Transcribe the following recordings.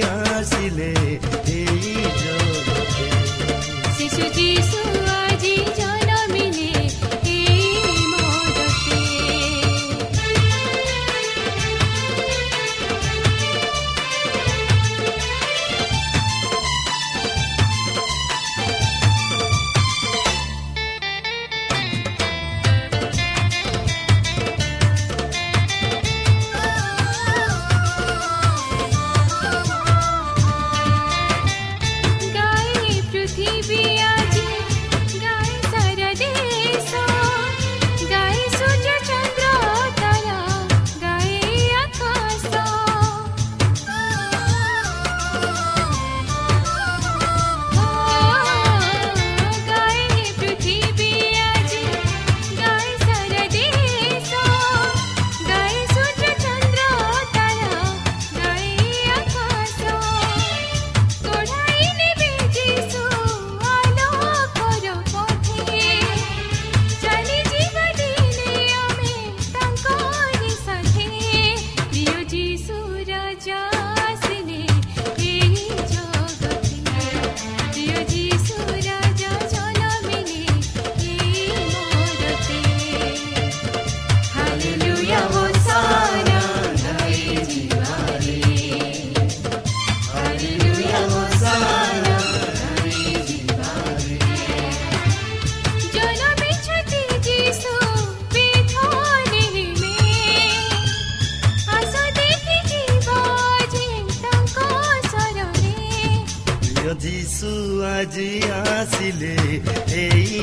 Así leí, y. ଯିଶୁ ଆଜି ଆସିଲେ ଏଇ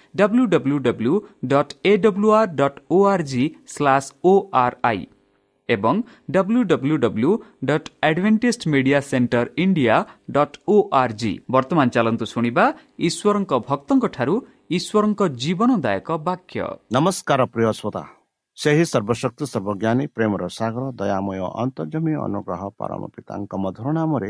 O R G slash O R I ଏବଂ W W W dot Adventist media centre India ବର୍ତ୍ତମାନ ଚାଲନ୍ତୁ ଶୁଣିବା ଈଶ୍ୱରଙ୍କ ଭକ୍ତଙ୍କଠାରୁ ଈଶ୍ୱରଙ୍କ ଜୀବନଦାୟକ ବାକ୍ୟ। ନମସ୍କାର ପ୍ରିୟ ଶ୍ରୋତା। ସେହି ସର୍ବଶକ୍ତି ସର୍ବଜ୍ଞାନୀ ପ୍ରେମର ସାଗର ଦୟାମୟ ଅନ୍ତର୍ଜମୀ ଅନୁଗ୍ରହ ପରମ ପିତାଙ୍କ ମଧୁର ନାମରେ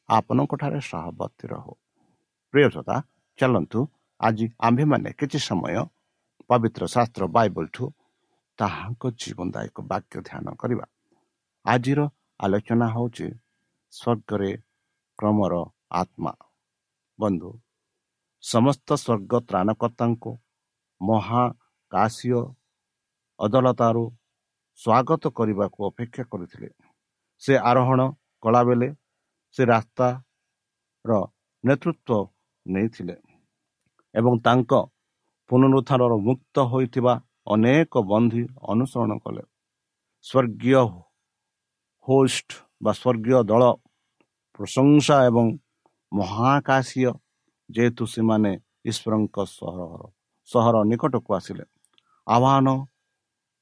ଆପଣଙ୍କଠାରେ ସହବର୍ତ୍ତୀ ରହୁ। ପ୍ରିୟତା ଚାଲନ୍ତୁ ଆଜି ଆମ୍ଭେମାନେ କିଛି ସମୟ ପବିତ୍ର ଶାସ୍ତ୍ର ବାଇବଲଠୁ ତାହାଙ୍କ ଜୀବନଦାୟକ ବାକ୍ୟ ଧ୍ୟାନ କରିବା। ଆଜିର ଆଲୋଚନା ହେଉଛି ସ୍ୱର୍ଗରେ କ୍ରମର ଆତ୍ମା। ବନ୍ଧୁ ସମସ୍ତ ସ୍ୱର୍ଗ ତ୍ରାଣକର୍ତ୍ତାଙ୍କୁ ମହାକାଶୀୟ ଅଦାଲତାରୁ ସ୍ୱାଗତ କରିବାକୁ ଅପେକ୍ଷା କରିଥିଲେ। ସେ ଆରୋହଣ କଲାବେଳେ ସେ ରାସ୍ତାର ନେତୃତ୍ୱ ନେଇଥିଲେ ଏବଂ ତାଙ୍କ ପୁନରୁଦ୍ଧାରର ମୁକ୍ତ ହୋଇଥିବା ଅନେକ ବନ୍ଧୀ ଅନୁସରଣ କଲେ। ସ୍ୱର୍ଗୀୟ ହୋଷ୍ଟ ବା ସ୍ୱର୍ଗୀୟ ଦଳ ପ୍ରଶଂସା ଏବଂ ମହାକାଶୀୟ ଯେହେତୁ ସେମାନେ ଈଶ୍ୱରଙ୍କ ସହର ସହର ନିକଟକୁ ଆସିଲେ। ଆହ୍ୱାନ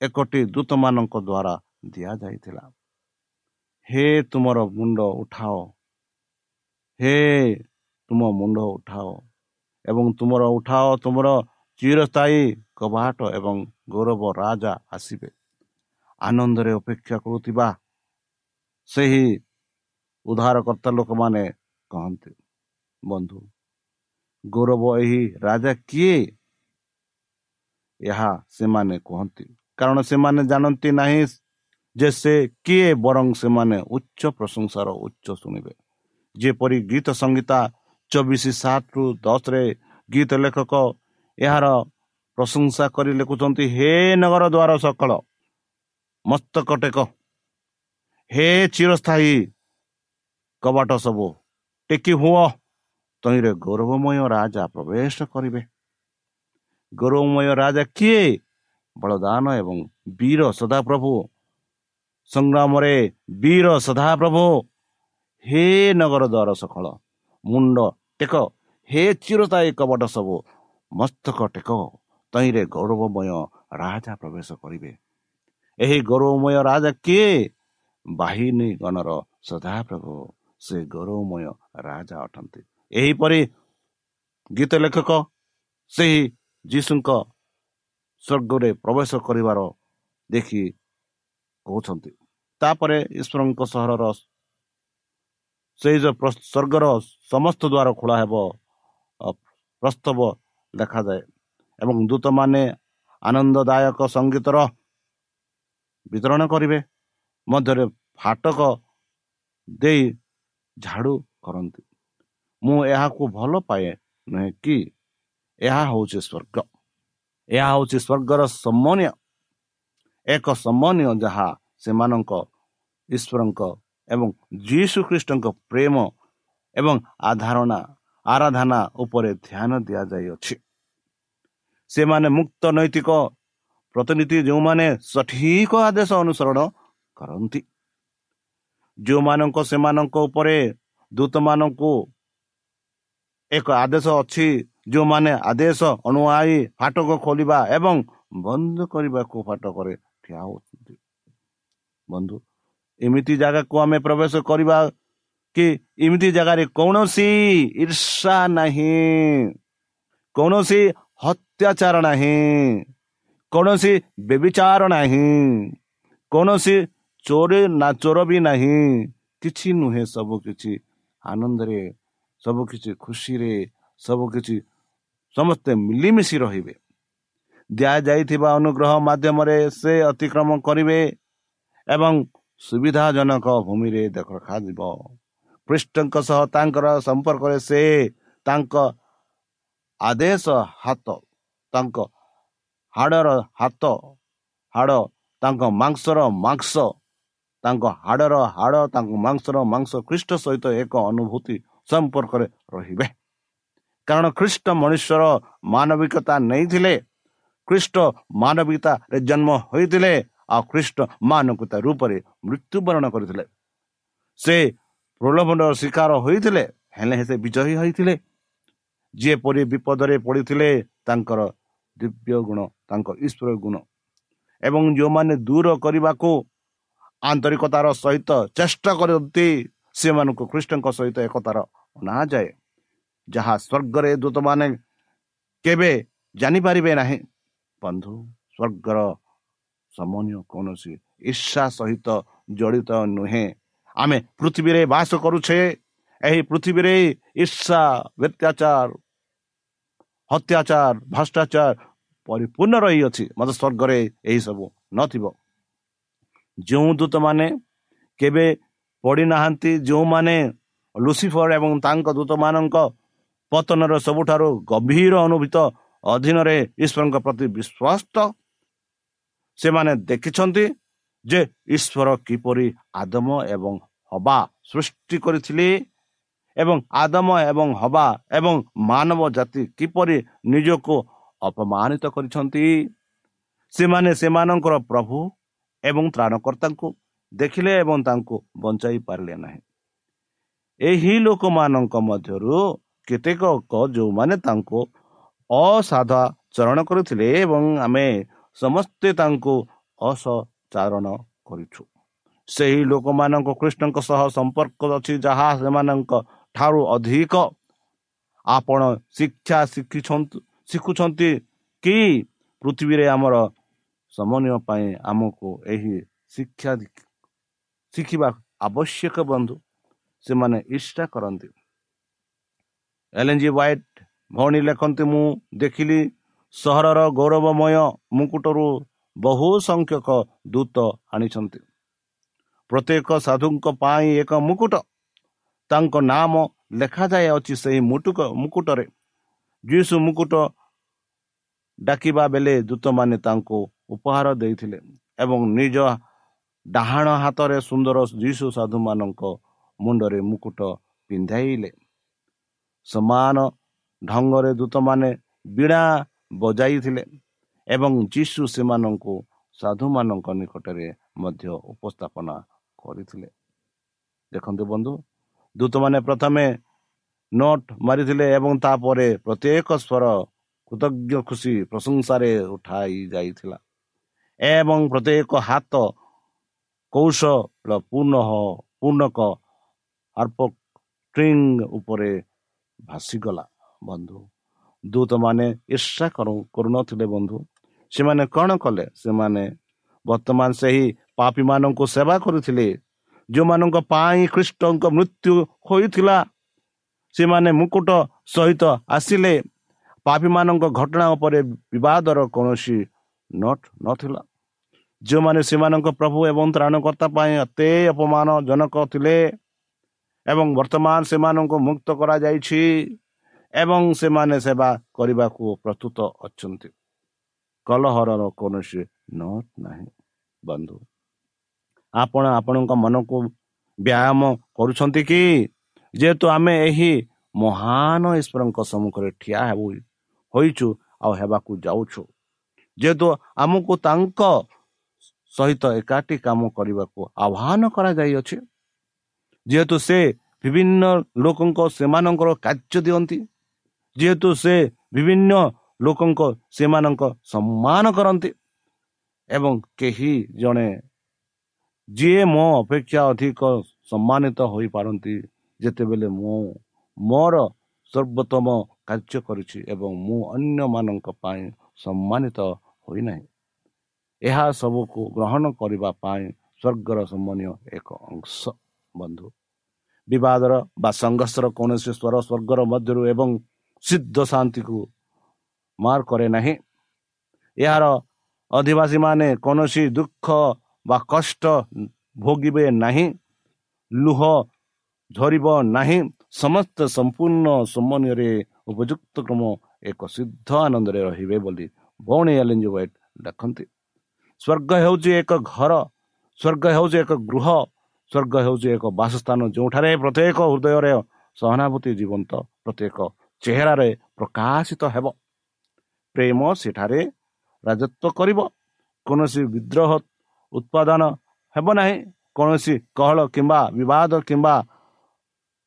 ଏକଟି ଦୂତମାନଙ୍କ ଦ୍ୱାରା ଦିଆଯାଇଥିଲା। ହେ ତୁମର ମୁଣ୍ଡ ଉଠାଅ ହେ ତୁମ ମୁଣ୍ଡ ଉଠାଅ ଏବଂ ତୁମର ଉଠାଅ ତୁମର ଚିରସ୍ଥାୟୀ କବାଟ ଏବଂ ଗୌରବ ରାଜା ଆସିବେ। ଆନନ୍ଦରେ ଅପେକ୍ଷା କରୁଥିବା ସେହି ଉଦ୍ଧାରକର୍ତ୍ତା ଲୋକମାନେ କହନ୍ତି ବନ୍ଧୁ ଗୌରବ ଏହି ରାଜା କିଏ? ଏହା ସେମାନେ କୁହନ୍ତି। କାରଣ ସେମାନେ ଜାଣନ୍ତି ନାହିଁ ଯେ ସେ କିଏ ବରଂ ସେମାନେ ଉଚ୍ଚ ପ୍ରଶଂସାର ଉଚ୍ଚ ଶୁଣିବେ। ଯେପରି ଗୀତ ସଂଗୀତା ଚବିଶ ସାତରୁ ଦଶରେ ଗୀତ ଲେଖକ ଏହାର ପ୍ରଶଂସା କରି ଲେଖୁଛନ୍ତି ହେ ନଗର ଦ୍ୱାର ସକଳ ମସ୍ତକ ଟେକ ହେ ଚିରସ୍ଥାୟୀ କବାଟ ସବୁ ଟେକି ହୁଅ ତହିଁରେ ଗୌରବମୟ ରାଜା ପ୍ରବେଶ କରିବେ। ଗୌରବମୟ ରାଜା କିଏ? ବଳଦାନ ଏବଂ ବୀର ସଦାପ୍ରଭୁ ସଂଗ୍ରାମରେ ବୀର ସଦାପ୍ରଭୁ ହେ ନଗର ଦ୍ୱାର ସକଳ ମୁଣ୍ଡ ଟେକ ହେ ଚିରତାଇ କବଟ ସବୁ ମସ୍ତକ ଟେକ ତହିଁରେ ଗୌରବମୟ ରାଜା ପ୍ରବେଶ କରିବେ ଏହି ଗୌରବମୟ ରାଜା କିଏ ବାହିନୀ ଗଣର ସଦାପ୍ରଭୁ ସେ ଗୌରବମୟ ରାଜା ଅଟନ୍ତି ଏହିପରି ଗୀତ ଲେଖକ ସେହି ଯୀଶୁଙ୍କ ସ୍ୱର୍ଗରେ ପ୍ରବେଶ କରିବାର ଦେଖି କହୁଛନ୍ତି ତାପରେ ଈଶ୍ୱରଙ୍କ ସହରର ସେଇ ଯେଉଁ ସ୍ୱର୍ଗର ସମସ୍ତ ଦ୍ୱାର ଖୋଳା ହେବ ପ୍ରସ୍ତାବ ଲେଖାଯାଏ। ଏବଂ ଦୂତମାନେ ଆନନ୍ଦଦାୟକ ସଙ୍ଗୀତର ବିତରଣ କରିବେ ମଧ୍ୟରେ ଫାଟକ ଦେଇ ଝାଡ଼ୁ କରନ୍ତି। ମୁଁ ଏହାକୁ ଭଲ ପାଏ ନୁହେଁ କି? ଏହା ହେଉଛି ସ୍ୱର୍ଗ ଏହା ହେଉଛି ସ୍ୱର୍ଗର ସମ୍ମାନୀୟ ଏକ ସମ୍ମାନୀୟ ଯାହା ସେମାନଙ୍କ ଈଶ୍ୱରଙ୍କ ଏବଂ ଯୀଶୁ ଖ୍ରୀଷ୍ଟଙ୍କ ପ୍ରେମ ଏବଂ ଆଧାରଣା ଆରାଧନା ଉପରେ ଧ୍ୟାନ ଦିଆଯାଇଅଛି ସେମାନେ ମୁକ୍ତ ନୈତିକ ପ୍ରତିନିଧି ଯେଉଁମାନେ ସଠିକ ଆଦେଶ ଅନୁସରଣ କରନ୍ତି। ଯେଉଁମାନଙ୍କ ସେମାନଙ୍କ ଉପରେ ଦୂତମାନଙ୍କୁ ଏକ ଆଦେଶ ଅଛି ଯେଉଁମାନେ ଆଦେଶ ଅନୁଆଇ ଫାଟକ ଖୋଲିବା ଏବଂ ବନ୍ଦ କରିବାକୁ ଫାଟକରେ ଠିଆ ହେଉଛନ୍ତି। ବନ୍ଧୁ ଏମିତି ଜାଗାକୁ ଆମେ ପ୍ରବେଶ କରିବା କି ଏମିତି ଜାଗାରେ କୌଣସି ଈର୍ଷା ନାହିଁ କୌଣସି ହତ୍ୟାଚାର ନାହିଁ କୌଣସି ବେବିଚାର ନାହିଁ କୌଣସି ଚୋର ନା ଚୋର ବି ନାହିଁ। କିଛି ନୁହେଁ ସବୁ କିଛି। ଆନନ୍ଦରେ ସବୁ କିଛି ଖୁସିରେ ସବୁ କିଛି ସମସ୍ତେ ମିଳିମିଶି ରହିବେ। ଦିଆଯାଇଥିବା ଅନୁଗ୍ରହ ମାଧ୍ୟମରେ ସେ ଅତିକ୍ରମ କରିବେ ଏବଂ ସୁବିଧାଜନକ ଭୂମିରେ ରଖାଯିବ ପୃଷ୍ଠଙ୍କ ସହ ତାଙ୍କର ସମ୍ପର୍କରେ ସେ ତାଙ୍କ ଆଦେଶ ହାତ ତାଙ୍କ ହାଡ଼ର ହାତ ହାଡ଼ ତାଙ୍କ ମାଂସର ମାଂସ ତାଙ୍କ ହାଡ଼ର ହାଡ଼ ତାଙ୍କ ମାଂସର ମାଂସ ଖ୍ରୀଷ୍ଟ ସହିତ ଏକ ଅନୁଭୂତି ସମ୍ପର୍କରେ ରହିବେ। କାରଣ ଖ୍ରୀଷ୍ଟ ମନୁଷ୍ୟର ମାନବିକତା ନେଇଥିଲେ ଖ୍ରୀଷ୍ଟ ମାନବିକତାରେ ଜନ୍ମ ହୋଇଥିଲେ ଆଉ ଖ୍ରୀଷ୍ଟ ମାନବିକତା ରୂପରେ ମୃତ୍ୟୁବରଣ କରିଥିଲେ ସେ ପ୍ରଲୋଭନର ଶିକାର ହୋଇଥିଲେ ହେଲେ ସେ ବିଜୟୀ ହୋଇଥିଲେ ଯେପରି ବିପଦରେ ପଡ଼ିଥିଲେ ତାଙ୍କର ଦିବ୍ୟ ଗୁଣ ତାଙ୍କ ଈଶ୍ୱର ଗୁଣ ଏବଂ ଯେଉଁମାନେ ଦୂର କରିବାକୁ ଆନ୍ତରିକତାର ସହିତ ଚେଷ୍ଟା କରନ୍ତି ସେମାନଙ୍କୁ ଖ୍ରୀଷ୍ଟଙ୍କ ସହିତ ଏକତାର ଅଣାଯାଏ ଯାହା ସ୍ୱର୍ଗରେ ଦୂତମାନେ କେବେ ଜାଣିପାରିବେ ନାହିଁ। ବନ୍ଧୁ ସ୍ୱର୍ଗର ସମନ୍ୟ କୌଣସି ଇର୍ଷା ସହିତ ଜଡ଼ିତ ନୁହେଁ। ଆମେ ପୃଥିବୀରେ ବାସ କରୁଛେ ଏହି ପୃଥିବୀରେ ଇର୍ଷା ବ୍ୟତ୍ୟାଚାର ହତ୍ୟାଚାର ଭ୍ରଷ୍ଟାଚାର ପରିପୂର୍ଣ୍ଣ ରହିଅଛି। ମତେ ସ୍ୱର୍ଗରେ ଏହିସବୁ ନଥିବ। ଯେଉଁ ଦୂତମାନେ କେବେ ପଡ଼ିନାହାନ୍ତି ଯେଉଁମାନେ ଲୁସିଫର ଏବଂ ତାଙ୍କ ଦୂତମାନଙ୍କ ପତନର ସବୁଠାରୁ ଗଭୀର ଅନୁଭୂତ ଅଧୀନରେ ଈଶ୍ୱରଙ୍କ ପ୍ରତି ବିଶ୍ୱାସ ସେମାନେ ଦେଖିଛନ୍ତି ଯେ ଈଶ୍ୱର କିପରି ଆଦମ ଏବଂ ହବା ସୃଷ୍ଟି କରିଥିଲେ ଏବଂ ଆଦମ ଏବଂ ହବା ଏବଂ ମାନବ ଜାତି କିପରି ନିଜକୁ ଅପମାନିତ କରିଛନ୍ତି। ସେମାନେ ସେମାନଙ୍କର ପ୍ରଭୁ ଏବଂ ତ୍ରାଣକର୍ତ୍ତାଙ୍କୁ ଦେଖିଲେ ଏବଂ ତାଙ୍କୁ ବଞ୍ଚାଇ ପାରିଲେ ନାହିଁ। ଏହି ଲୋକମାନଙ୍କ ମଧ୍ୟରୁ କେତେକ ଯେଉଁମାନେ ତାଙ୍କୁ ଅସାଧାଚରଣ କରିଥିଲେ ଏବଂ ଆମେ ସମସ୍ତେ ତାଙ୍କୁ ଅସଚାରଣ କରିଛୁ। ସେହି ଲୋକମାନଙ୍କ କୃଷ୍ଣଙ୍କ ସହ ସମ୍ପର୍କ ଅଛି ଯାହା ସେମାନଙ୍କ ଠାରୁ ଅଧିକ। ଆପଣ ଶିକ୍ଷା ଶିଖିଛନ୍ତି ଶିଖୁଛନ୍ତି କି? ପୃଥିବୀରେ ଆମର ସମନ୍ୱୟ ପାଇଁ ଆମକୁ ଏହି ଶିକ୍ଷା ଶିଖିବା ଆବଶ୍ୟକ ବନ୍ଧୁ ସେମାନେ ଇଷ୍ଟା କରନ୍ତି। ଏଲ୍ ଏନ୍ ଜି ହ୍ୱାଇଟ୍ ଭଉଣୀ ଲେଖନ୍ତି ମୁଁ ଦେଖିଲି ସହରର ଗୌରବମୟ ମୁକୁଟରୁ ବହୁ ସଂଖ୍ୟକ ଦୂତ ଆଣିଛନ୍ତି। ପ୍ରତ୍ୟେକ ସାଧୁଙ୍କ ପାଇଁ ଏକ ମୁକୁଟ। ତାଙ୍କ ନାମ ଲେଖାଯାଏ ଅଛି ସେହି ମୁଟୁକ ମୁକୁଟରେ। ଯୀଶୁ ମୁକୁଟ ଡାକିବା ବେଳେ ଦୂତମାନେ ତାଙ୍କୁ ଉପହାର ଦେଇଥିଲେ ଏବଂ ନିଜ ଡାହାଣ ହାତରେ ସୁନ୍ଦର ଯୀଶୁ ସାଧୁମାନଙ୍କ ମୁଣ୍ଡରେ ମୁକୁଟ ପିନ୍ଧାଇଲେ। ସମାନ ଢଙ୍ଗରେ ଦୂତମାନେ ବିଣା ବଜାଇଥିଲେ ଏବଂ ଯୀଶୁ ସେମାନଙ୍କୁ ସାଧୁମାନଙ୍କ ନିକଟରେ ମଧ୍ୟ ଉପସ୍ଥାପନା କରିଥିଲେ। ଦେଖନ୍ତୁ ବନ୍ଧୁ ଦୂତମାନେ ପ୍ରଥମେ ନୋଟ୍ ମାରିଥିଲେ ଏବଂ ତାପରେ ପ୍ରତ୍ୟେକ ସ୍ୱର କୃତଜ୍ଞ ଖୁସି ପ୍ରଶଂସାରେ ଉଠାଇ ଯାଇଥିଲା ଏବଂ ପ୍ରତ୍ୟେକ ହାତ କୌଶଳ ପୂର୍ଣ୍ଣ ପୂର୍ଣ୍ଣକ ଆର୍ପ ଷ୍ଟ୍ରିଙ୍ଗ ଉପରେ ଭାସିଗଲା। ବନ୍ଧୁ ଦୂତମାନେ ଇର୍ଷା କରୁନଥିଲେ ବନ୍ଧୁ। ସେମାନେ କ'ଣ କଲେ? ସେମାନେ ବର୍ତ୍ତମାନ ସେହି ପାପୀମାନଙ୍କୁ ସେବା କରୁଥିଲେ। ଯେଉଁମାନଙ୍କ ପାଇଁ ଖ୍ରୀଷ୍ଟଙ୍କ ମୃତ୍ୟୁ ହୋଇଥିଲା ସେମାନେ ମୁକୁଟ ସହିତ ଆସିଲେ। ପାପୀମାନଙ୍କ ଘଟଣା ଉପରେ ବିବାଦର କୌଣସି ନୋଟ ନଥିଲା। ଯେଉଁମାନେ ସେମାନଙ୍କ ପ୍ରଭୁ ଏବଂ ତ୍ରାଣକର୍ତ୍ତା ପାଇଁ ଏତେ ଅପମାନଜନକ ଥିଲେ ଏବଂ ବର୍ତ୍ତମାନ ସେମାନଙ୍କୁ ମୁକ୍ତ କରାଯାଇଛି। ଏବଂ ସେମାନେ ସେବା କରିବାକୁ ପ୍ରସ୍ତୁତ ଅଛନ୍ତି। କଲହରର କୌଣସି ନୋଟ ନାହିଁ ବନ୍ଧୁ। ଆପଣ ଆପଣଙ୍କ ମନକୁ ବ୍ୟାୟାମ କରୁଛନ୍ତି କି? ଯେହେତୁ ଆମେ ଏହି ମହାନ ଈଶ୍ୱରଙ୍କ ସମ୍ମୁଖରେ ଠିଆ ହେବୁ ହୋଇଛୁ ଆଉ ହେବାକୁ ଯାଉଛୁ। ଯେହେତୁ ଆମକୁ ତାଙ୍କ ସହିତ ଏକାଠି କାମ କରିବାକୁ ଆହ୍ୱାନ କରାଯାଇଅଛି ଯେହେତୁ ସେ ବିଭିନ୍ନ ଲୋକଙ୍କ ସେମାନଙ୍କର କାର୍ଯ୍ୟ ଦିଅନ୍ତି ଯେହେତୁ ସେ ବିଭିନ୍ନ ଲୋକଙ୍କ ସେମାନଙ୍କ ସମ୍ମାନ କରନ୍ତି ଏବଂ କେହି ଜଣେ ଯିଏ ମୋ ଅପେକ୍ଷା ଅଧିକ ସମ୍ମାନିତ ହୋଇପାରନ୍ତି ଯେତେବେଳେ ମୁଁ ମୋର ସର୍ବୋତ୍ତମ କାର୍ଯ୍ୟ କରିଛି ଏବଂ ମୁଁ ଅନ୍ୟମାନଙ୍କ ପାଇଁ ସମ୍ମାନିତ ହୋଇନାହିଁ। ଏହା ସବୁକୁ ଗ୍ରହଣ କରିବା ପାଇଁ ସ୍ୱର୍ଗର ସମ୍ମାନୀୟ ଏକ ଅଂଶ ବନ୍ଧୁ। ବିବାଦର ବା ସଂଘର୍ଷର କୌଣସି ସ୍ୱର ସ୍ୱର୍ଗର ମଧ୍ୟରୁ ଏବଂ ସିଦ୍ଧ ଶାନ୍ତିକୁ ମାର କରେ ନାହିଁ। ଏହାର ଅଧିବାସୀମାନେ କୌଣସି ଦୁଃଖ ବା କଷ୍ଟ ଭୋଗିବେ ନାହିଁ। ଲୁହ ଝରିବ ନାହିଁ। ସମସ୍ତେ ସମ୍ପୂର୍ଣ୍ଣ ସମନ୍ୱୟରେ ଉପଯୁକ୍ତ କ୍ରମ ଏକ ସିଦ୍ଧ ଆନନ୍ଦରେ ରହିବେ ବୋଲି ଭଉଣୀ ଏଲିଞ୍ଜ ୱାଇଟ୍ ଲେଖନ୍ତି ସ୍ୱର୍ଗ ହେଉଛି ଏକ ଘର ସ୍ୱର୍ଗ ହେଉଛି ଏକ ଗୃହ ସ୍ୱର୍ଗ ହେଉଛି ଏକ ବାସସ୍ଥାନ ଯେଉଁଠାରେ ପ୍ରତ୍ୟେକ ହୃଦୟରେ ସହାନୁଭୂତି ଜୀବନ୍ତ ପ୍ରତ୍ୟେକ ଚେହେରାରେ ପ୍ରକାଶିତ ହେବ। ପ୍ରେମ ସେଠାରେ ରାଜତ୍ୱ କରିବ। କୌଣସି ବିଦ୍ରୋହ ଉତ୍ପାଦନ ହେବ ନାହିଁ। କୌଣସି କହଳ କିମ୍ବା ବିବାଦ କିମ୍ବା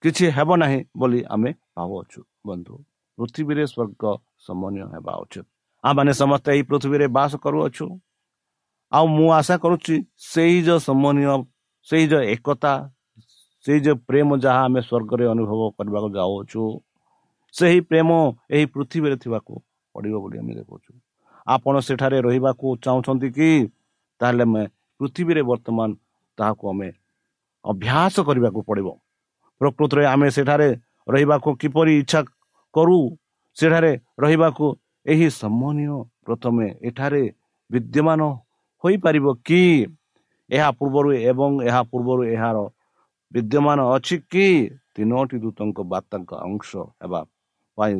କିଛି ହେବ ନାହିଁ ବୋଲି ଆମେ ଭାବୁଅଛୁ। ବନ୍ଧୁ ପୃଥିବୀରେ ସ୍ୱର୍ଗ ସମନ୍ୱୟ ହେବା ଉଚିତ। ଆମମାନେ ସମସ୍ତେ ଏହି ପୃଥିବୀରେ ବାସ କରୁଅଛୁ। ଆଉ ମୁଁ ଆଶା କରୁଛି ସେଇ ଯେଉଁ ସମନ୍ୱୟ ସେଇ ଯେଉଁ ଏକତା ସେଇ ଯେଉଁ ପ୍ରେମ ଯାହା ଆମେ ସ୍ୱର୍ଗରେ ଅନୁଭବ କରିବାକୁ ଯାଉଅଛୁ ସେହି ପ୍ରେମ ଏହି ପୃଥିବୀରେ ଥିବାକୁ ପଡ଼ିବ ବୋଲି ଆମେ ଦେଖୁଛୁ। ଆପଣ ସେଠାରେ ରହିବାକୁ ଚାହୁଁଛନ୍ତି କି? ତାହେଲେ ଆମେ ପୃଥିବୀରେ ବର୍ତ୍ତମାନ ତାହାକୁ ଆମେ ଅଭ୍ୟାସ କରିବାକୁ ପଡ଼ିବ। ପ୍ରକୃତରେ ଆମେ ସେଠାରେ ରହିବାକୁ କିପରି ଇଚ୍ଛା କରୁ? ସେଠାରେ ରହିବାକୁ ଏହି ସମ୍ମାନୀୟ ପ୍ରଥମେ ଏଠାରେ ବିଦ୍ୟମାନ ହୋଇପାରିବ କି? ଏହା ପୂର୍ବରୁ ଏବଂ ଏହା ପୂର୍ବରୁ ଏହାର ବିଦ୍ୟମାନ ଅଛି କି? ତିନୋଟି ଦୂତଙ୍କ ବାର୍ତ୍ତାଙ୍କ ଅଂଶ ହେବା ପାଇଁ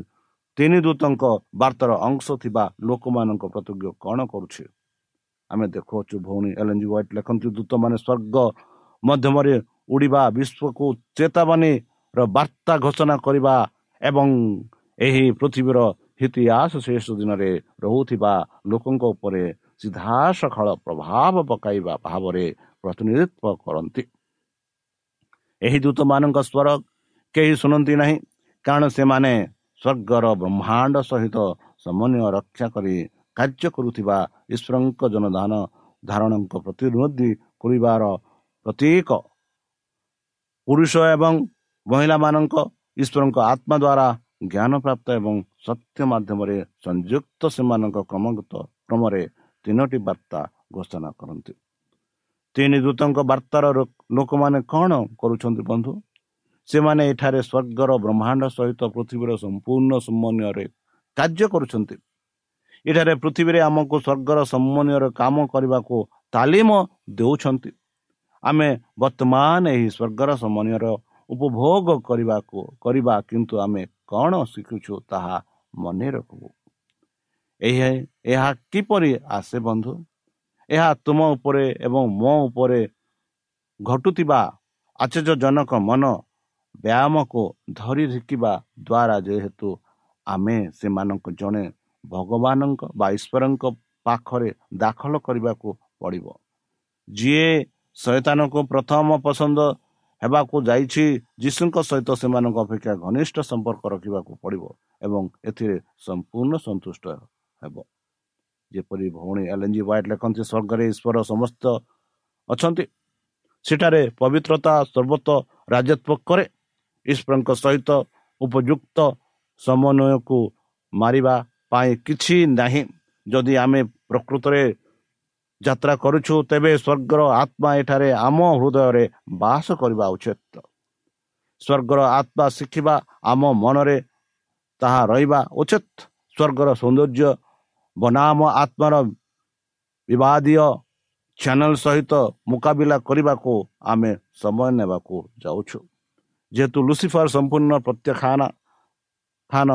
ତିନି ଦୂତଙ୍କ ବାର୍ତ୍ତାର ଅଂଶ ଥିବା ଲୋକମାନଙ୍କ ପ୍ରତିଜ୍ଞ କ'ଣ କରୁଛି ଆମେ ଦେଖୁଅଛୁ ଭଉଣୀ ଏଲ୍ ୱାଇଟ୍ ଲେଖନ୍ତି ଦୂତମାନେ ସ୍ୱର୍ଗ ମଧ୍ୟମରେ ଉଡ଼ିବା ବିଶ୍ୱକୁ ଚେତାବନୀର ବାର୍ତ୍ତା ଘୋଷଣା କରିବା ଏବଂ ଏହି ପୃଥିବୀର ଇତିହାସ ଶେଷ ଦିନରେ ରହୁଥିବା ଲୋକଙ୍କ ଉପରେ ସିଧାସଖଳ ପ୍ରଭାବ ପକାଇବା ଭାବରେ ପ୍ରତିନିଧିତ୍ୱ କରନ୍ତି ଏହି ଦୂତମାନଙ୍କ ସ୍ୱର କେହି ଶୁଣନ୍ତି ନାହିଁ କାରଣ ସେମାନେ ସ୍ୱର୍ଗର ବ୍ରହ୍ମାଣ୍ଡ ସହିତ ସମନ୍ୱୟ ରକ୍ଷା କରି କାର୍ଯ୍ୟ କରୁଥିବା ଈଶ୍ୱରଙ୍କ ଜନଦାନ ଧାରଣଙ୍କ ପ୍ରତିନିଧି କରିବାର ପ୍ରତ୍ୟେକ ପୁରୁଷ ଏବଂ ମହିଳାମାନଙ୍କ ଈଶ୍ୱରଙ୍କ ଆତ୍ମା ଦ୍ୱାରା ଜ୍ଞାନ ପ୍ରାପ୍ତ ଏବଂ ସତ୍ୟ ମାଧ୍ୟମରେ ସଂଯୁକ୍ତ ସେମାନଙ୍କ କ୍ରମଗତ କ୍ରମରେ ତିନୋଟି ବାର୍ତ୍ତା ଘୋଷଣା କରନ୍ତି। ତିନି ଦୂତଙ୍କ ବାର୍ତ୍ତାର ଲୋକମାନେ କ'ଣ କରୁଛନ୍ତି ବନ୍ଧୁ? ସେମାନେ ଏଠାରେ ସ୍ୱର୍ଗର ବ୍ରହ୍ମାଣ୍ଡ ସହିତ ପୃଥିବୀର ସମ୍ପୂର୍ଣ୍ଣ ସମନ୍ୱୟରେ କାର୍ଯ୍ୟ କରୁଛନ୍ତି। ଏଠାରେ ପୃଥିବୀରେ ଆମକୁ ସ୍ୱର୍ଗର ସମନ୍ୱୟରେ କାମ କରିବାକୁ ତାଲିମ ଦେଉଛନ୍ତି। ଆମେ ବର୍ତ୍ତମାନ ଏହି ସ୍ୱର୍ଗର ସମନ୍ୱୟର ଉପଭୋଗ କରିବାକୁ କରିବା କିନ୍ତୁ ଆମେ କ'ଣ ଶିଖୁଛୁ ତାହା ମନେ ରଖିବୁ ଏହା କିପରି ଆସେ ବନ୍ଧୁ? ଏହା ତୁମ ଉପରେ ଏବଂ ମୋ ଉପରେ ଘଟୁଥିବା ଆଶ୍ଚର୍ଯ୍ୟଜନକ ମନ ବ୍ୟାୟାମକୁ ଧରି ଶିଖିବା ଦ୍ୱାରା ଯେହେତୁ ଆମେ ସେମାନଙ୍କୁ ଜଣେ ଭଗବାନଙ୍କ ବା ଈଶ୍ୱରଙ୍କ ପାଖରେ ଦାଖଲ କରିବାକୁ ପଡ଼ିବ। ଯିଏ ଶୈତାନକୁ ପ୍ରଥମ ପସନ୍ଦ ହେବାକୁ ଯାଇଛି ଯୀଶୁଙ୍କ ସହିତ ସେମାନଙ୍କ ଅପେକ୍ଷା ଘନିଷ୍ଠ ସମ୍ପର୍କ ରଖିବାକୁ ପଡ଼ିବ ଏବଂ ଏଥିରେ ସମ୍ପୂର୍ଣ୍ଣ ସନ୍ତୁଷ୍ଟ ହେବ। ଯେପରି ଭଉଣୀ ଏଲ୍ ଜି ୱାଇଟ୍ ଲେଖନ୍ତି ସ୍ୱର୍ଗରେ ଈଶ୍ୱର ସମସ୍ତ ଅଛନ୍ତି। ସେଠାରେ ପବିତ୍ରତା ସର୍ବତ ରାଜତ୍ୱ କରେ। ଈଶ୍ୱରଙ୍କ ସହିତ ଉପଯୁକ୍ତ ସମନ୍ୱୟକୁ ମାରିବା ପାଇଁ କିଛି ନାହିଁ। ଯଦି ଆମେ ପ୍ରକୃତରେ ଯାତ୍ରା କରୁଛୁ ତେବେ ସ୍ୱର୍ଗର ଆତ୍ମା ଏଠାରେ ଆମ ହୃଦୟରେ ବାସ କରିବା ଉଚିତ। ସ୍ୱର୍ଗର ଆତ୍ମା ଶିଖିବା ଆମ ମନରେ ତାହା ରହିବା ଉଚିତ। ସ୍ୱର୍ଗର ସୌନ୍ଦର୍ଯ୍ୟ ବନାମ ଆତ୍ମାର ବିବାଦୀୟ ଚ୍ୟାନେଲ ସହିତ ମୁକାବିଲା କରିବାକୁ ଆମେ ସମୟ ନେବାକୁ ଯାଉଛୁ। ଯେହେତୁ ଲୁସିଫର ସମ୍ପୂର୍ଣ୍ଣ ପ୍ରତ୍ୟାଖ୍ୟାନ ଖାନ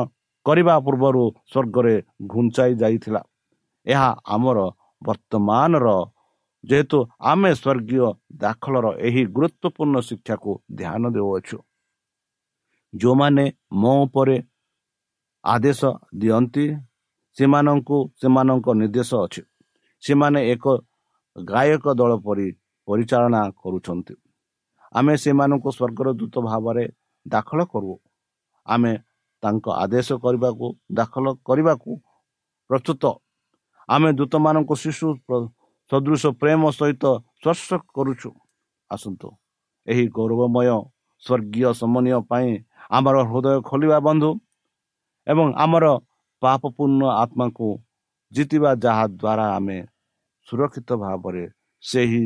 କରିବା ପୂର୍ବରୁ ସ୍ୱର୍ଗରେ ଘୁଞ୍ଚାଇ ଯାଇଥିଲା। ଏହା ଆମର ବର୍ତ୍ତମାନର ଯେହେତୁ ଆମେ ସ୍ୱର୍ଗୀୟ ଦାଖଲର ଏହି ଗୁରୁତ୍ୱପୂର୍ଣ୍ଣ ଶିକ୍ଷାକୁ ଧ୍ୟାନ ଦେଉଅଛୁ। ଯେଉଁମାନେ ମୋ ଉପରେ ଆଦେଶ ଦିଅନ୍ତି ସେମାନଙ୍କୁ ସେମାନଙ୍କ ନିର୍ଦ୍ଦେଶ ଅଛି। ସେମାନେ ଏକ ଗାୟକ ଦଳ ପରି ପରିଚାଳନା କରୁଛନ୍ତି। ଆମେ ସେମାନଙ୍କୁ ସ୍ୱର୍ଗର ଦୂତ ଭାବରେ ଦାଖଲ କରୁ। ଆମେ ତାଙ୍କ ଆଦେଶ କରିବାକୁ ଦାଖଲ କରିବାକୁ ପ୍ରସ୍ତୁତ। ଆମେ ଦୂତମାନଙ୍କୁ ଶିଶୁ ସଦୃଶ ପ୍ରେମ ସହିତ ସ୍ପର୍ଶ କରୁଛୁ। ଆସନ୍ତୁ ଏହି ଗୌରବମୟ ସ୍ୱର୍ଗୀୟ ସମନୀୟ ପାଇଁ ଆମର ହୃଦୟ ଖୋଲିବା ବନ୍ଧୁ ଏବଂ ଆମର ପାପପୂର୍ଣ୍ଣ ଆତ୍ମାକୁ ଜିତିବା ଯାହା ଦ୍ୱାରା ଆମେ ସୁରକ୍ଷିତ ଭାବରେ ସେହି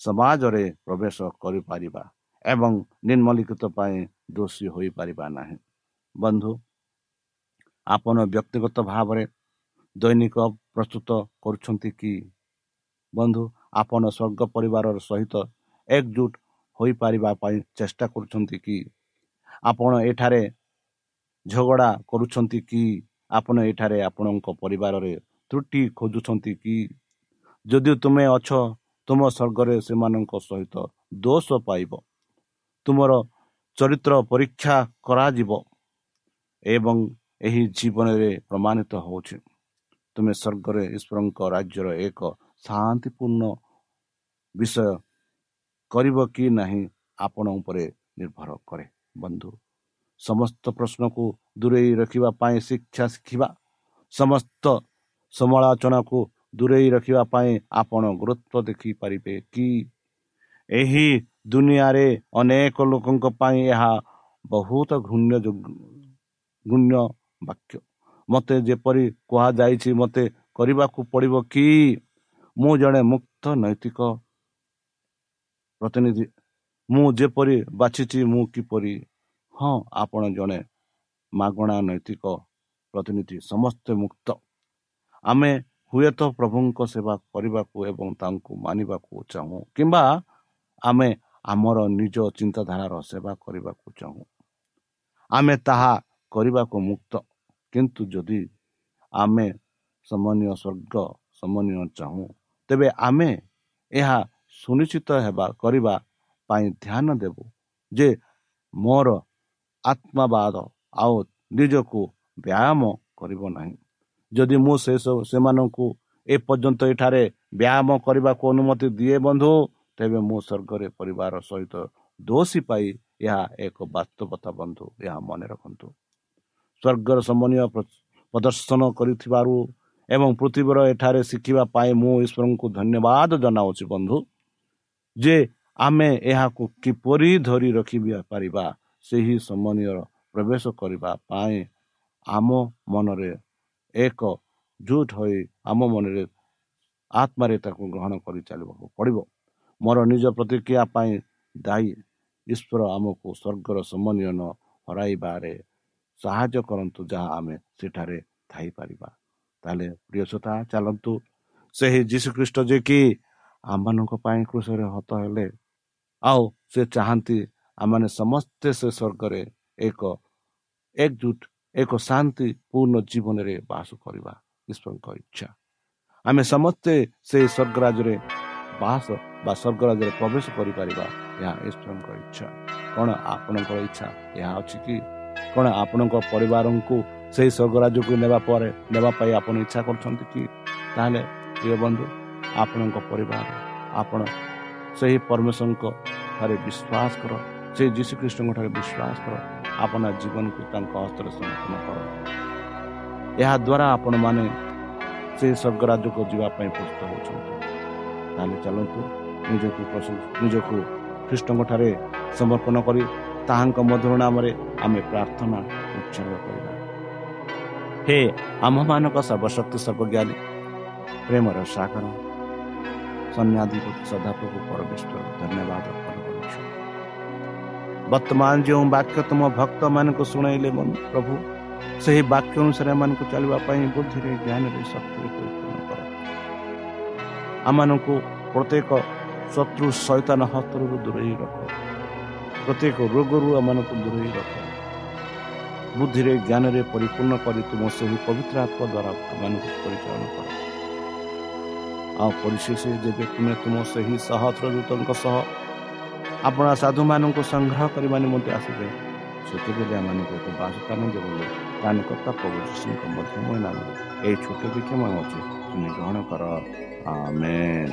ସମାଜରେ ପ୍ରବେଶ କରିପାରିବା ଏବଂ ନିର୍ମଲିଖିତ ପାଇଁ ଦୋଷୀ ହୋଇପାରିବା ନାହିଁ। ବନ୍ଧୁ ଆପଣ ବ୍ୟକ୍ତିଗତ ଭାବରେ ଦୈନିକ ପ୍ରସ୍ତୁତ କରୁଛନ୍ତି କି? ବନ୍ଧୁ ଆପଣ ସ୍ୱର୍ଗ ପରିବାରର ସହିତ ଏକଜୁଟ ହୋଇପାରିବା ପାଇଁ ଚେଷ୍ଟା କରୁଛନ୍ତି କି? ଆପଣ ଏଠାରେ ଝଗଡ଼ା କରୁଛନ୍ତି କି? ଆପଣ ଏଠାରେ ଆପଣଙ୍କ ପରିବାରରେ ତ୍ରୁଟି ଖୋଜୁଛନ୍ତି କି? ଯଦି ତୁମେ ଅଛ ତୁମ ସ୍ୱର୍ଗରେ ସେମାନଙ୍କ ସହିତ ଦୋଷ ପାଇବ। ତୁମର ଚରିତ୍ର ପରୀକ୍ଷା କରାଯିବ ଏବଂ ଏହି ଜୀବନରେ ପ୍ରମାଣିତ ହେଉଛି। ତୁମେ ସ୍ୱର୍ଗରେ ଈଶ୍ୱରଙ୍କ ରାଜ୍ୟର ଏକ ଶାନ୍ତିପୂର୍ଣ୍ଣ ବିଷୟ କରିବ କି ନାହିଁ ଆପଣ ଉପରେ ନିର୍ଭର କରେ। ବନ୍ଧୁ ସମସ୍ତ ପ୍ରଶ୍ନକୁ ଦୂରେଇ ରଖିବା ପାଇଁ ଶିକ୍ଷା ଶିଖିବା ସମସ୍ତ ସମାଲୋଚନାକୁ ଦୂରେଇ ରଖିବା ପାଇଁ ଆପଣ ଗୁରୁତ୍ୱ ଦେଖିପାରିବେ କି? ଏହି ଦୁନିଆରେ ଅନେକ ଲୋକଙ୍କ ପାଇଁ ଏହା ବହୁତ ଘୃଣ୍ୟ ଘୃଣ୍ୟ ବାକ୍ୟ। ମୋତେ ଯେପରି କୁହାଯାଇଛି ମୋତେ କରିବାକୁ ପଡ଼ିବ କି? ମୁଁ ଜଣେ ମୁକ୍ତ ନୈତିକ ପ୍ରତିନିଧି। ମୁଁ ଯେପରି ବାଛିଛି ମୁଁ କିପରି? ହଁ ଆପଣ ଜଣେ ମାଗଣା ନୈତିକ ପ୍ରତିନିଧି ସମସ୍ତେ ମୁକ୍ତ। ଆମେ ହୁଏତ ପ୍ରଭୁଙ୍କ ସେବା କରିବାକୁ ଏବଂ ତାଙ୍କୁ ମାନିବାକୁ ଚାହୁଁ କିମ୍ବା ଆମେ ଆମର ନିଜ ଚିନ୍ତାଧାରାର ସେବା କରିବାକୁ ଚାହୁଁ। ଆମେ ତାହା କରିବାକୁ ମୁକ୍ତ। କିନ୍ତୁ ଯଦି ଆମେ ସମନୀୟ ସ୍ୱର୍ଗ ସମନୀୟ ଚାହୁଁ ତେବେ ଆମେ ଏହା ସୁନିଶ୍ଚିତ ହେବା କରିବା ପାଇଁ ଧ୍ୟାନ ଦେବୁ ଯେ ମୋର ଆତ୍ମାବାଦ ଆଉ ନିଜକୁ ବ୍ୟାୟାମ କରିବ ନାହିଁ। ଯଦି ମୁଁ ସେସବୁ ସେମାନଙ୍କୁ ଏପର୍ଯ୍ୟନ୍ତ ଏଠାରେ ବ୍ୟାୟାମ କରିବାକୁ ଅନୁମତି ଦିଏ ବନ୍ଧୁ ତେବେ ମୁଁ ସ୍ୱର୍ଗରେ ପରିବାର ସହିତ ଦୋଷୀ ପାଇ ଏହା ଏକ ବାସ୍ତବତା ବନ୍ଧୁ ଏହା ମନେ ରଖନ୍ତୁ। ସ୍ୱର୍ଗର ସମନୀୟ ପ୍ରଦର୍ଶନ କରିଥିବାରୁ ଏବଂ ପୃଥିବୀର ଏଠାରେ ଶିଖିବା ପାଇଁ ମୁଁ ଈଶ୍ୱରଙ୍କୁ ଧନ୍ୟବାଦ ଜଣାଉଛି ବନ୍ଧୁ ଯେ ଆମେ ଏହାକୁ କିପରି ଧରି ରଖି ପାରିବା ସେହି ସମନୀୟ ପ୍ରବେଶ କରିବା ପାଇଁ ଆମ ମନରେ ଏକ ଜୁଟ ହୋଇ ଆମ ମନରେ ଆତ୍ମାରେ ତାକୁ ଗ୍ରହଣ କରି ଚାଲିବାକୁ ପଡ଼ିବ। ମୋର ନିଜ ପ୍ରତିକ୍ରିୟା ପାଇଁ ଦାୟୀ। ଈଶ୍ୱର ଆମକୁ ସ୍ୱର୍ଗର ସମନ୍ୱୟନ ହରାଇବାରେ ସାହାଯ୍ୟ କରନ୍ତୁ ଯାହା ଆମେ ସେଠାରେ ଥାଇପାରିବା। ତାହେଲେ ପ୍ରିୟସତା ଚାଲନ୍ତୁ। ସେହି ଯୀଶୁଖ୍ରୀଷ୍ଟ ଯେ କି ଆମମାନଙ୍କ ପାଇଁ କୃଷରେ ହତ ହେଲେ ଆଉ ସେ ଚାହାନ୍ତି ଆମମାନେ ସମସ୍ତେ ସେ ସ୍ୱର୍ଗରେ ଏକ ଏକଜୁଟ ଏକ ଶାନ୍ତି ପୂର୍ଣ୍ଣ ଜୀବନରେ ବାସ କରିବା ଈଶ୍ୱରଙ୍କ ଇଚ୍ଛା। ଆମେ ସମସ୍ତେ ସେହି ସ୍ୱର୍ଗରାଜରେ ବାସ ବା ସ୍ୱର୍ଗରାଜରେ ପ୍ରବେଶ କରିପାରିବା ଏହା ଈଶ୍ୱରଙ୍କ ଇଚ୍ଛା। କ'ଣ ଆପଣଙ୍କର ଇଚ୍ଛା? ଏହା ଅଛି କି? କ'ଣ ଆପଣଙ୍କ ପରିବାରଙ୍କୁ ସେହି ସ୍ୱର୍ଗରାଜକୁ ନେବା ପରେ ନେବା ପାଇଁ ଆପଣ ଇଚ୍ଛା କରୁଛନ୍ତି କି? ତାହେଲେ ପ୍ରିୟ ବନ୍ଧୁ ଆପଣଙ୍କ ପରିବାର ଆପଣ ସେହି ପରମେଶ୍ୱରଙ୍କ ଠାରେ ବିଶ୍ୱାସ କର ସେହି ଯୀଶୁଖ୍ରୀଷ୍ଟଙ୍କ ଠାରେ ବିଶ୍ୱାସ କର। ଆପଣ ଜୀବନକୁ ତାଙ୍କ ହସ୍ତରେ ସମର୍ପଣ କର। ଏହାଦ୍ୱାରା ଆପଣମାନେ ସେହି ସ୍ୱର୍ଗରାଜକୁ ଯିବା ପାଇଁ ପ୍ରସ୍ତୁତ ହେଉଛନ୍ତି। ତାହେଲେ ଚାଲନ୍ତୁ ନିଜକୁ ନିଜକୁ ଖ୍ରୀଷ୍ଟଙ୍କ ଠାରେ ସମର୍ପଣ କରି ତାହାଙ୍କ ମଧୁର ନାମରେ ଆମେ ପ୍ରାର୍ଥନା ଉତ୍ସର୍ଗ କରିବା। ହେ ଆମ୍ଭମାନଙ୍କ ସର୍ବଶକ୍ତି ସର୍ବଜ୍ଞାନୀ ପ୍ରେମର ସାଗର ସନ୍ନ୍ୟାଧିପତି ସଦାପ୍ରଭୁ ପରମେଶ୍ୱର ଧନ୍ୟବାଦ ଅର୍ପଣ ବର୍ତ୍ତମାନ ଯେଉଁ ବାକ୍ୟ ତୁମ ଭକ୍ତମାନଙ୍କୁ ଶୁଣାଇଲେ ପ୍ରଭୁ ସେହି ବାକ୍ୟ ଅନୁସାରେ ଏମାନଙ୍କୁ ଚାଲିବା ପାଇଁ ବୁଦ୍ଧିରେ ଜ୍ଞାନରେ ଶକ୍ତିରେ ପରିପୂର୍ଣ୍ଣ କର। ଆମମାନଙ୍କୁ ପ୍ରତ୍ୟେକ ଶତ୍ରୁ ସୈତାନ ହସ୍ତରୁ ଦୂରେଇ ରଖ। ପ୍ରତ୍ୟେକ ରୋଗରୁ ଏମାନଙ୍କୁ ଦୂରେଇ ରଖ। ବୁଦ୍ଧିରେ ଜ୍ଞାନରେ ପରିପୂର୍ଣ୍ଣ କରି ତୁମ ସେହି ପବିତ୍ର ଆତ୍ମା ଦ୍ୱାରା ଏମାନଙ୍କୁ ପରିଚାଳନା କର। ଆଉ ପରିଶେଷ ଯେବେ ତୁମେ ତୁମ ସେହି ସହସ୍ର ଦୂତଙ୍କ ସହ ଆପଣ ସାଧୁମାନଙ୍କୁ ସଂଗ୍ରହ କରିବା ନିମନ୍ତେ ଆସିବେ ସେତେବେଳେ ଆମମାନଙ୍କୁ ଏକ ବାସସ୍ଥାନ ଦେବ ବୋଲି ପ୍ରାଣକର୍ତ୍ତା ପ୍ରଭୁ ଯୀଶୁଙ୍କ ମଧ୍ୟମୟ ନାମରେ ଏହି ଛୋଟ ବିକ୍ଷମ ଅଛି ତୁମେ ଗ୍ରହଣ କର ଆମେନ୍